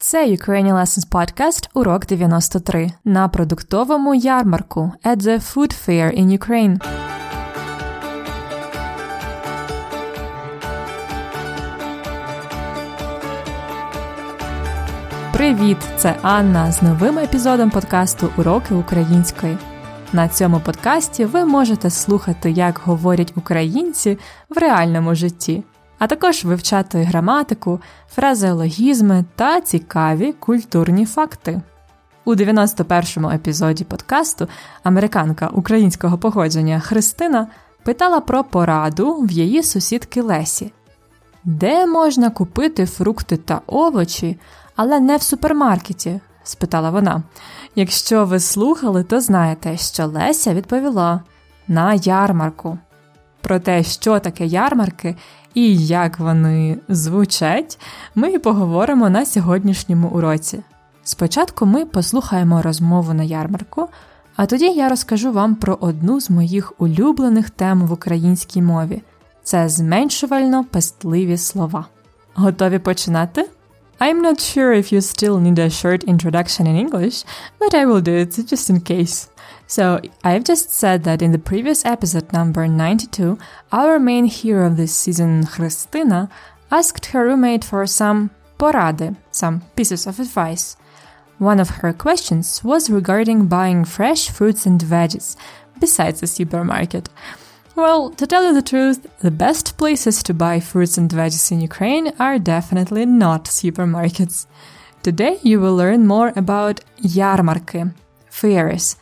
Це Ukrainian Lessons Podcast урок 93 на продуктовому ярмарку at the Food Fair in Ukraine. Привіт! Це Анна з новим епізодом подкасту Уроки української. На цьому подкасті ви можете слухати, як говорять українці в реальному житті, а також вивчати граматику, фразеологізми та цікаві культурні факти. У 91-му епізоді подкасту американка українського походження Христина питала про пораду в її сусідки Лесі, де можна купити фрукти та овочі, але не в супермаркеті? спитала вона. Якщо ви слухали, то знаєте, що Леся відповіла на ярмарку. Про те, що таке ярмарки і як вони звучать, ми і поговоримо на сьогоднішньому уроці. Спочатку ми послухаємо розмову на ярмарку, а тоді я розкажу вам про одну з моїх улюблених тем в українській мові це зменшувально пестливі слова. Готові починати? I'm not sure if you still need a short introduction in English, but I will do it just in case. So, I've just said that in the previous episode number 92, our main hero of this season, Kristina, asked her roommate for some porade, some pieces of advice. One of her questions was regarding buying fresh fruits and veggies, besides the supermarket. Well, to tell you the truth, the best places to buy fruits and veggies in Ukraine are definitely not supermarkets. Today you will learn more about yarmarke, fairs,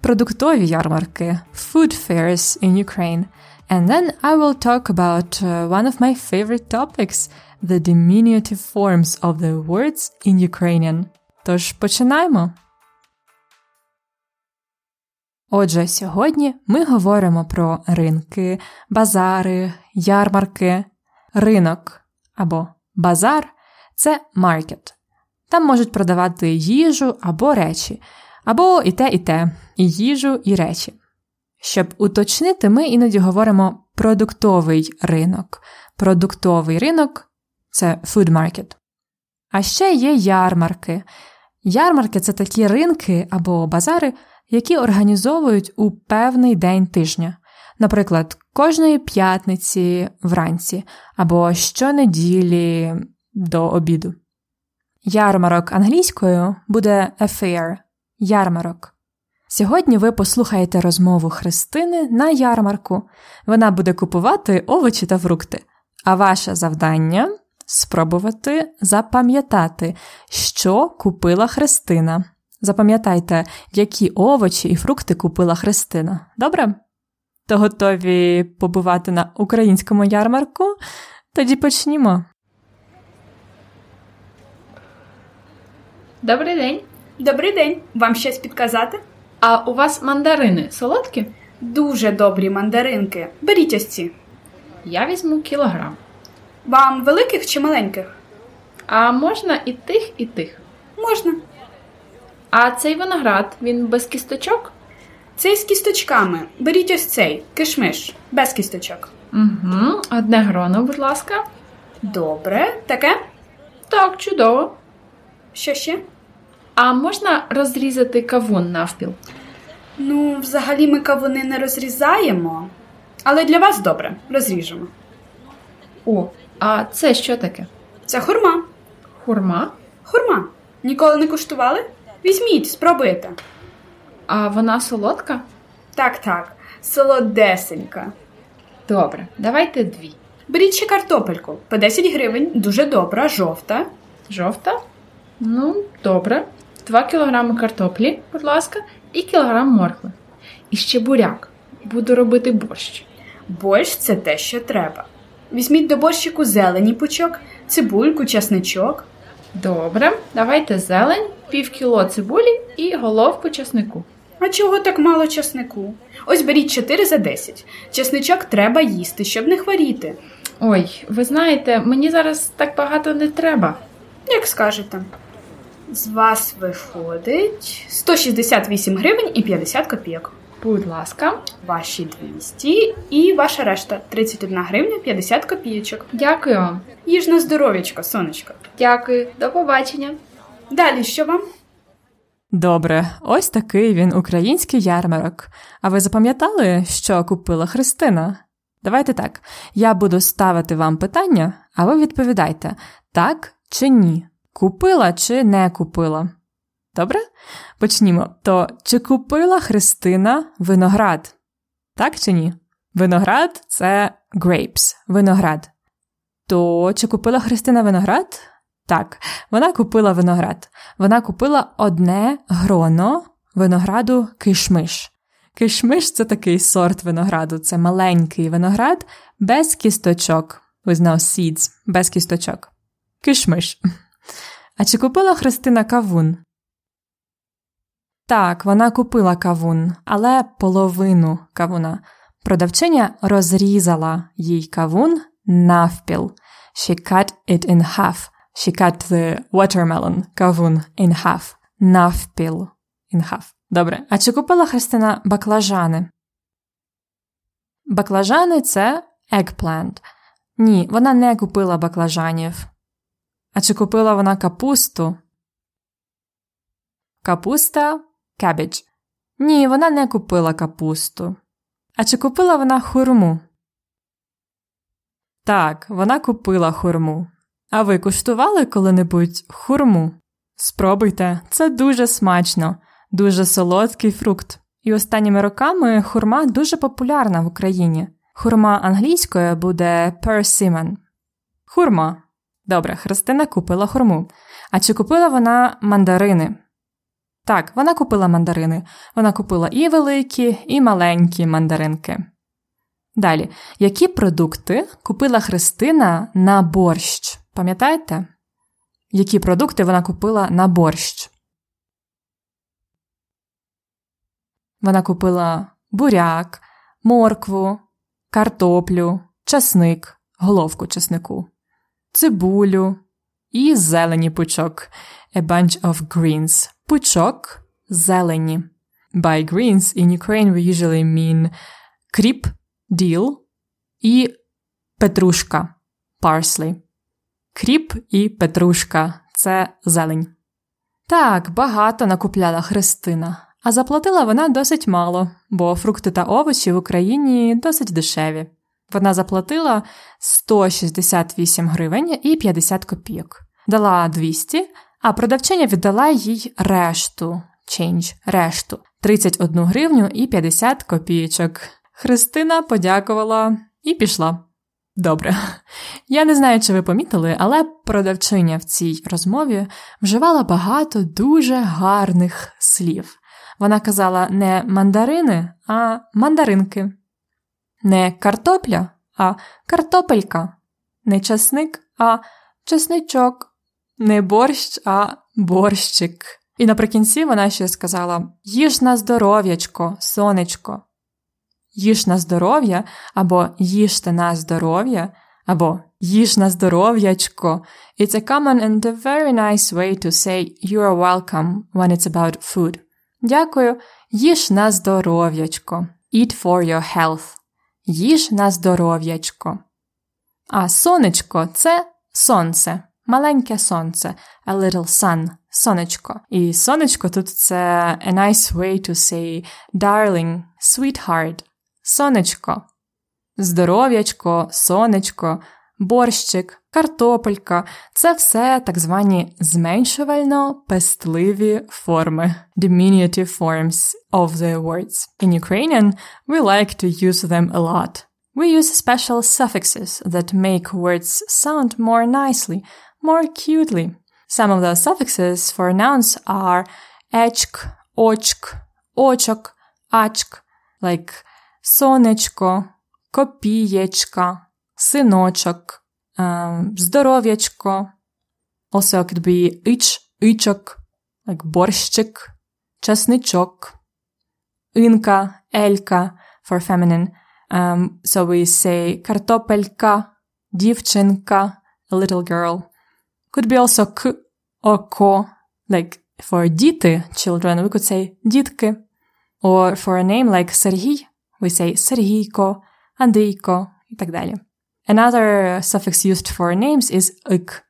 продуктові ярмарки, food fairs in Ukraine. And then I will talk about uh, one of my favorite topics, the diminutive forms of the words in Ukrainian. Тож починаємо! Отже, сьогодні ми говоримо про ринки, базари, ярмарки. Ринок або базар це маркет. Там можуть продавати їжу або речі, або і те, і те, і їжу, і речі. Щоб уточнити, ми іноді говоримо продуктовий ринок. Продуктовий ринок це food market. А ще є ярмарки. Ярмарки це такі ринки або базари, які організовують у певний день тижня, наприклад, кожної п'ятниці вранці або щонеділі до обіду. Ярмарок англійською буде a fair – ярмарок. Сьогодні ви послухаєте розмову Христини на ярмарку. Вона буде купувати овочі та фрукти. А ваше завдання спробувати запам'ятати, що купила Христина. Запам'ятайте, які овочі і фрукти купила Христина. Добре? То готові побувати на українському ярмарку? Тоді почнімо. Добрий день. Добрий день. Вам щось підказати? А у вас мандарини солодкі? Дуже добрі мандаринки. Беріть ось ці. Я візьму кілограм. Вам великих чи маленьких? А можна і тих, і тих. Можна. А цей виноград, він без кісточок? Цей з кісточками. Беріть ось цей кишмиш, без кісточок. Угу. Одне гроно, будь ласка. Добре. Таке? Так, чудово. Що ще? А можна розрізати кавун навпіл? Ну, взагалі ми кавуни не розрізаємо. Але для вас добре, розріжемо. О, а це що таке? Це хурма. Хурма? Хурма. Ніколи не куштували? Візьміть, спробуйте. А вона солодка? Так, так, солодесенька. Добре, давайте дві. Беріть ще картопельку по 10 гривень, дуже добра, жовта. Жовта? Ну, добре. Два кілограми картоплі, будь ласка, і кілограм моркви. І ще буряк. Буду робити борщ. Борщ це те, що треба. Візьміть до борщику зелені пучок, цибульку, часничок. Добре, давайте зелень, пів кіло цибулі і головку чеснику. А чого так мало часнику? Ось беріть 4 за 10. Часничок треба їсти, щоб не хворіти. Ой, ви знаєте, мені зараз так багато не треба. Як скажете. З вас виходить 168 гривень і 50 копійок. Будь ласка, Ваші 200 і ваша решта 31 гривня 50 копійочок. дякую вам. Їж на здоров'ячко, сонечко. Дякую, до побачення. Далі що вам? Добре, ось такий він український ярмарок. А ви запам'ятали, що купила Христина? Давайте так. Я буду ставити вам питання, а ви відповідайте так чи ні. Купила чи не купила? Добре? Почнімо. То чи купила Христина виноград? Так чи ні? Виноград це grapes, виноград. То чи купила Христина виноград? Так, вона купила виноград. Вона купила одне гроно винограду кишмиш. Кишмиш це такий сорт винограду, це маленький виноград без кісточок. With no seeds, без кісточок. Кишмиш. А чи купила Христина кавун? Так, вона купила кавун, але половину кавуна. Продавчиня розрізала їй кавун навпіл. She cut it in half. She cut the watermelon, кавун, in half. Навпіл. In half. Добре. А чи купила Христина баклажани? Баклажани це eggplant. Ні, вона не купила баклажанів. А чи купила вона капусту? Капуста cabbage. Ні, вона не купила капусту. А чи купила вона хурму? Так, вона купила хурму. А ви куштували коли-небудь хурму? Спробуйте, це дуже смачно, дуже солодкий фрукт. І останніми роками хурма дуже популярна в Україні. Хурма англійською буде persimmon. Хурма. Добре, Христина купила хурму. А чи купила вона мандарини? Так, вона купила мандарини. Вона купила і великі, і маленькі мандаринки. Далі, які продукти купила Христина на борщ? Пам'ятаєте? Які продукти вона купила на борщ? Вона купила буряк, моркву, картоплю, часник, головку часнику, цибулю і зелені пучок. A bunch of greens. Пучок зелені. By greens in Ukraine we usually mean кріп, діл і петрушка parsley. Кріп і петрушка це зелень. Так, багато накупляла Христина, а заплатила вона досить мало, бо фрукти та овочі в Україні досить дешеві. Вона заплатила 168 гривень і 50 копійок, дала 200, а продавчиня віддала їй решту change, решту 31 гривню і 50 копійочок. Христина подякувала і пішла. Добре. Я не знаю, чи ви помітили, але продавчиня в цій розмові вживала багато дуже гарних слів. Вона казала не мандарини, а мандаринки, не картопля, а картопелька, не часник, а чесничок, не борщ, а борщик. І наприкінці вона ще сказала: їж на здоров'ячко, сонечко їж на здоров'я, або їжте на здоров'я, або їж на здоров'ячко. It's a common and a very nice way to say you are welcome when it's about food. Дякую, їж на здоров'ячко. Eat for your health. Їж на здоров'ячко. А сонечко це сонце. Маленьке сонце. A little sun. Сонечко. І сонечко тут це a nice way to say darling, sweetheart. Сонечко, здоров'ячко, сонечко, борщик, картопелька це все так звані зменшувально пестливі форми, diminutive forms of the words. In Ukrainian, we like to use them a lot. We use special suffixes that make words sound more nicely, more cutely. Some of those suffixes for nouns are echk, ochk, ochok, achk, like сонечко, копієчка, синочок, um, здоров'ячко. Also, it could be ич, ичок, like борщик, часничок, инка, елька for feminine. Um, so we say картопелька, дівчинка, a little girl. Could be also к, око, like for діти, children, we could say дітки. Or for a name like Сергій, we say Сергійко, Андрійко і так далі. Another suffix used for names is ik.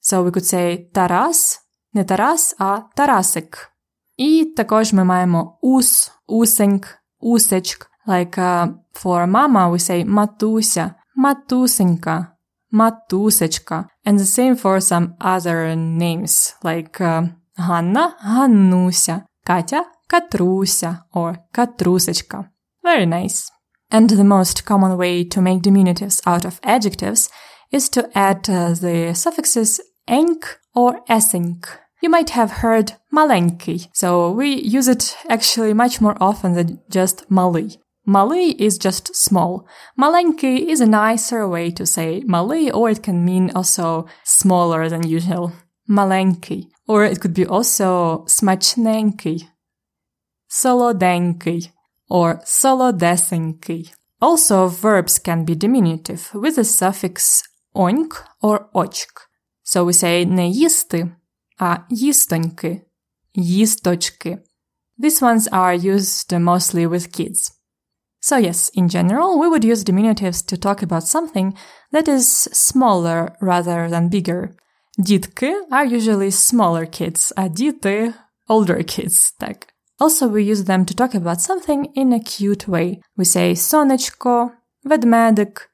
So we could say Taras, Не Тарас, а Тарасик. І також ми маємо ус, усеньк, усечк. Like uh, for mama we say матуся, матусенька, матусечка. And the same for some other names like uh, Ганна, Ганнуся, Катя, Катруся or Катрусечка. Very nice. And the most common way to make diminutives out of adjectives is to add uh, the suffixes enk or esenk. You might have heard маленький, so we use it actually much more often than just малий. Малий is just small. Маленький is a nicer way to say малий, or it can mean also smaller than usual. Маленький. Or it could be also смачненький, солоденький, or солодесенький. Also, verbs can be diminutive with the suffix оньк or очк. So we say не їсти, а їстоньки, їсточки. These ones are used mostly with kids. So yes, in general, we would use diminutives to talk about something that is smaller rather than bigger. Дітки are usually smaller kids, а діти older kids, так. Also, we use them to talk about something in a cute way. We say сонечко, ведмедик,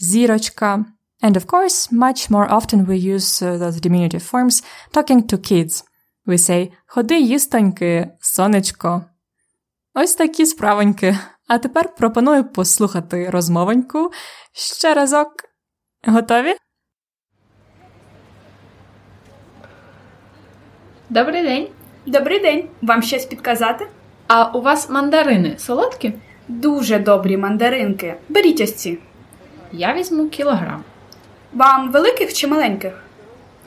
зірочка. And of course, much more often we use uh, those diminutive forms talking to kids. We say ходи їстоньки, сонечко. Ось такі справоньки. А тепер пропоную послухати розмовоньку ще разок. Готові? Добрий день. Добрий день. Вам щось підказати? А у вас мандарини солодкі? Дуже добрі мандаринки. Беріть ось ці. Я візьму кілограм. Вам великих чи маленьких?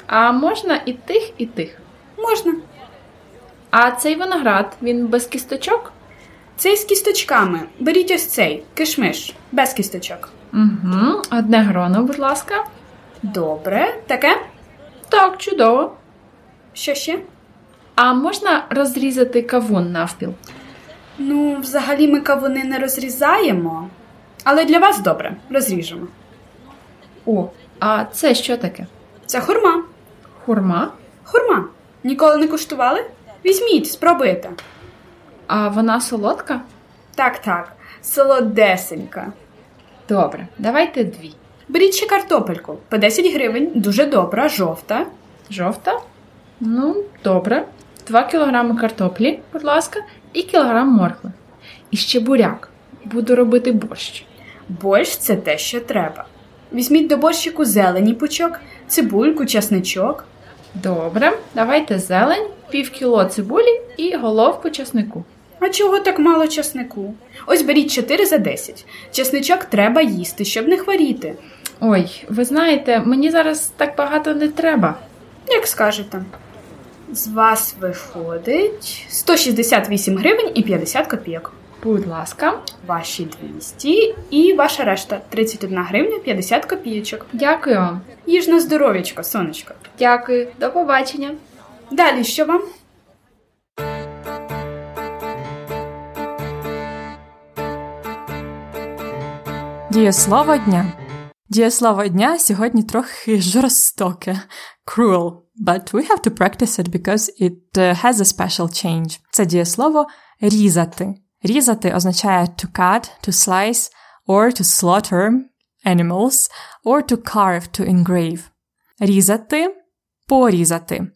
А можна і тих, і тих. Можна. А цей виноград, він без кісточок? Цей з кісточками. Беріть ось цей кишмиш, без кісточок. Угу. Одне гроно, будь ласка. Добре. Таке? Так, чудово. Що ще? А можна розрізати кавун навпіл? Ну, взагалі ми кавуни не розрізаємо. Але для вас добре, розріжемо. О, а це що таке? Це хурма. Хурма? Хурма. Ніколи не куштували? Візьміть, спробуйте. А вона солодка? Так, так. Солодесенька. Добре, давайте дві. Беріть ще картопельку по 10 гривень, дуже добра, жовта. Жовта? Ну, добре. Два кілограми картоплі, будь ласка, і кілограм моркви. І ще буряк. Буду робити борщ. Борщ це те, що треба. Візьміть до борщику зелені пучок, цибульку, часничок. Добре, давайте зелень, пів кіло цибулі і головку часнику. А чого так мало часнику? Ось беріть 4 за 10. Часничок треба їсти, щоб не хворіти. Ой, ви знаєте, мені зараз так багато не треба. Як скажете. З вас виходить 168 гривень і 50 копійок. Будь ласка, Ваші 200 і ваша решта 31 гривня 50 копійочок. дякую вам. Їж на здоров'ячко, сонечко. Дякую, до побачення. Далі що вам? Дієслово дня. Дієслово дня сьогодні трохи жорстоке. Cruel. But we have to practice it because it uh, has a special change. Це дієслово різати. Різати означає to cut, to slice, or to slaughter animals, or to carve, to engrave. Різати, порізати.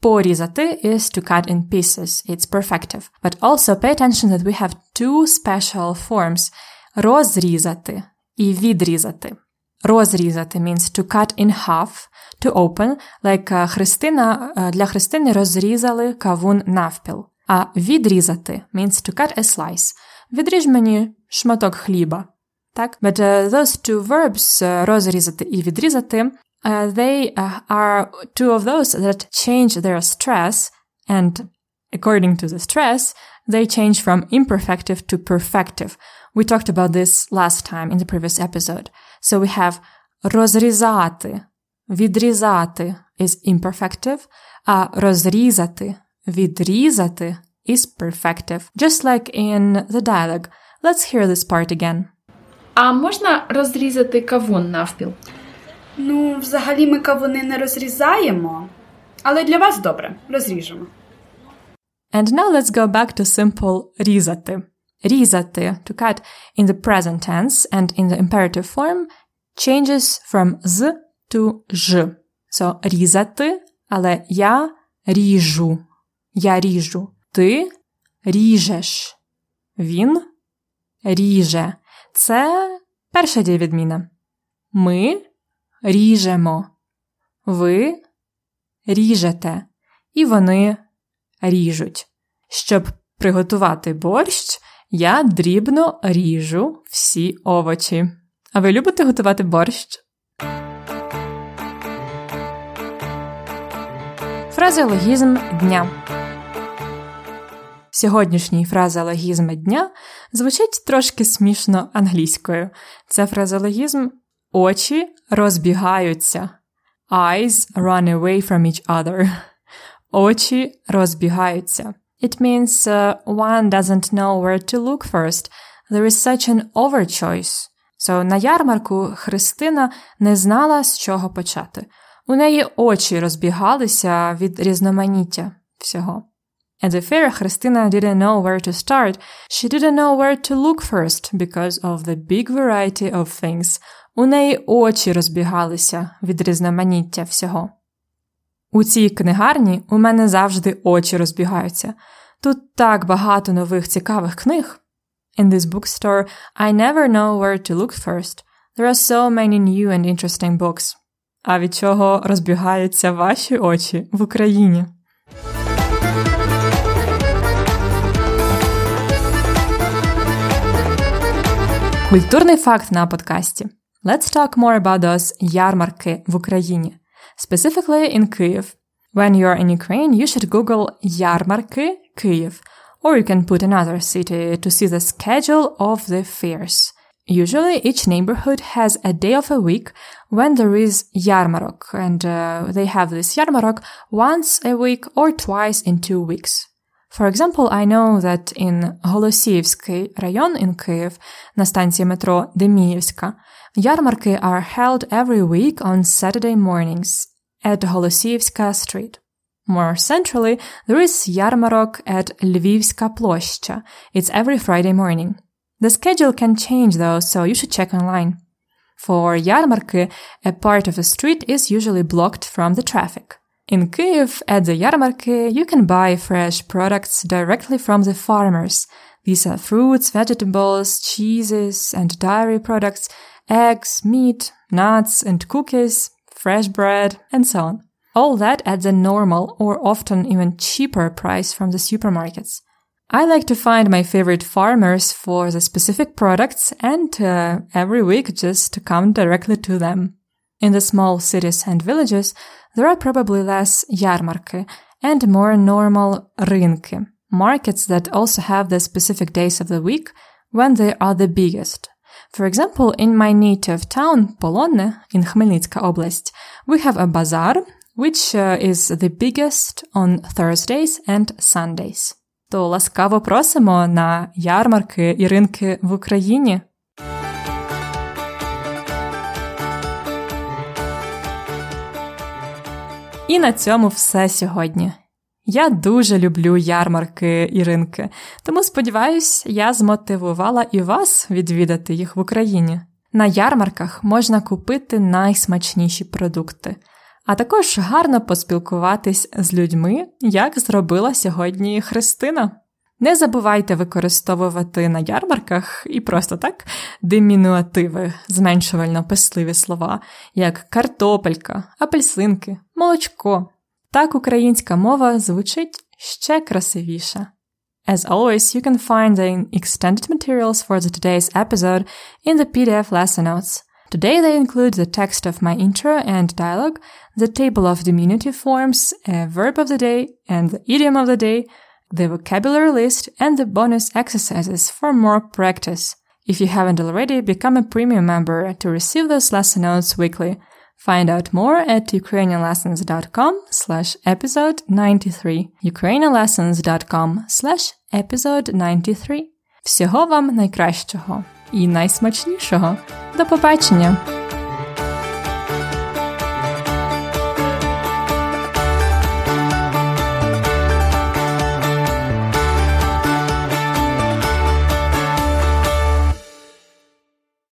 Порізати is to cut in pieces. It's perfective. But also pay attention that we have two special forms. Розрізати і відрізати. Розрізати means to cut in half, to open, like uh, Христина, uh, для Христини розрізали кавун навпіл. А відрізати means to cut a slice. Відріж мені шматок хліба. Так? But uh, those two verbs, uh, розрізати і відрізати, uh, they uh, are two of those that change their stress and according to the stress, they change from imperfective to perfective. We talked about this last time in the previous episode. So we have розрізати, відрізати is imperfective, а розрізати, відрізати is perfective. Just like in the dialogue. Let's hear this part again. А можна розрізати кавун навпіл? Ну, взагалі ми кавуни не розрізаємо. Але для вас добре, розріжемо. And now let's go back to simple різати. Різати to cut in the present tense and in the imperative form changes from з to ж. So різати, але я ріжу. Я ріжу. Ти ріжеш. Він ріже. Це перша дієвідміна. Ми ріжемо. Ви ріжете. І вони ріжуть. Щоб приготувати борщ, я дрібно ріжу всі овочі. А ви любите готувати борщ? Фразеологізм дня. Сьогоднішній фразеологізм дня звучить трошки смішно англійською. Це фразеологізм очі розбігаються. Eyes run away from each other. Очі розбігаються. It means uh, one doesn't know where to look first. There is such an overchoice. So, на ярмарку Христина не знала, з чого почати. У неї очі розбігалися від різноманіття всього. At the fair, Христина didn't know where to start. She didn't know where to look first because of the big variety of things. У неї очі розбігалися від різноманіття всього. У цій книгарні у мене завжди очі розбігаються. Тут так багато нових цікавих книг. In this bookstore, I never know where to look first. There are so many new and interesting books. А від чого розбігаються ваші очі в Україні? Культурний факт на подкасті. Let's talk more about those ярмарки в Україні. Specifically in Kyiv. When you are in Ukraine, you should Google ярмарки Kyiv. Or you can put another city to see the schedule of the fairs. Usually, each neighborhood has a day of a week when there is yarmarok, and uh, they have this yarmarok once a week or twice in two weeks. For example, I know that in Голосіївський район in Kyiv, на станції метро Деміївська, Yarmarke are held every week on Saturday mornings at Holosivska Street. More centrally, there is Yarmarok at Lvivska Ploshcha. It's every Friday morning. The schedule can change though, so you should check online. For Yarmarke, a part of a street is usually blocked from the traffic. In Kyiv, at the Yarmarke, you can buy fresh products directly from the farmers. These are fruits, vegetables, cheeses, and dairy products, eggs, meat, nuts, and cookies, fresh bread, and so on. All that at the normal or often even cheaper price from the supermarkets. I like to find my favorite farmers for the specific products and uh, every week just to come directly to them. In the small cities and villages, there are probably less yarmarki and more normal rynki, markets that also have the specific days of the week when they are the biggest. For example, in my native town, Polonne, in Khmelnytska Oblast, we have a bazaar which uh, is the biggest on Thursdays and Sundays. То ласкаво просимо на ярмарки і ринки в Україні. І на цьому все сьогодні. Я дуже люблю ярмарки і ринки, тому сподіваюсь, я змотивувала і вас відвідати їх в Україні. На ярмарках можна купити найсмачніші продукти а також гарно поспілкуватись з людьми, як зробила сьогодні Христина. Не забувайте використовувати на ярмарках і просто так димінуативи, зменшувально писливі слова, як картопелька, апельсинки, молочко. Так українська мова звучить ще красивіше. As always, you can find the extended materials for the today's episode in the PDF lesson notes. Today they include the text of my intro and dialogue, the table of diminutive forms, a verb of the day and the idiom of the day, the vocabulary list, and the bonus exercises for more practice. If you haven't already, become a premium member to receive those lesson notes weekly. Find out more at ukrainianlessons.com slash episode 93. ukrainianlessons.com slash episode 93. Всього вам найкращого! і найсмачнішого. До побачення!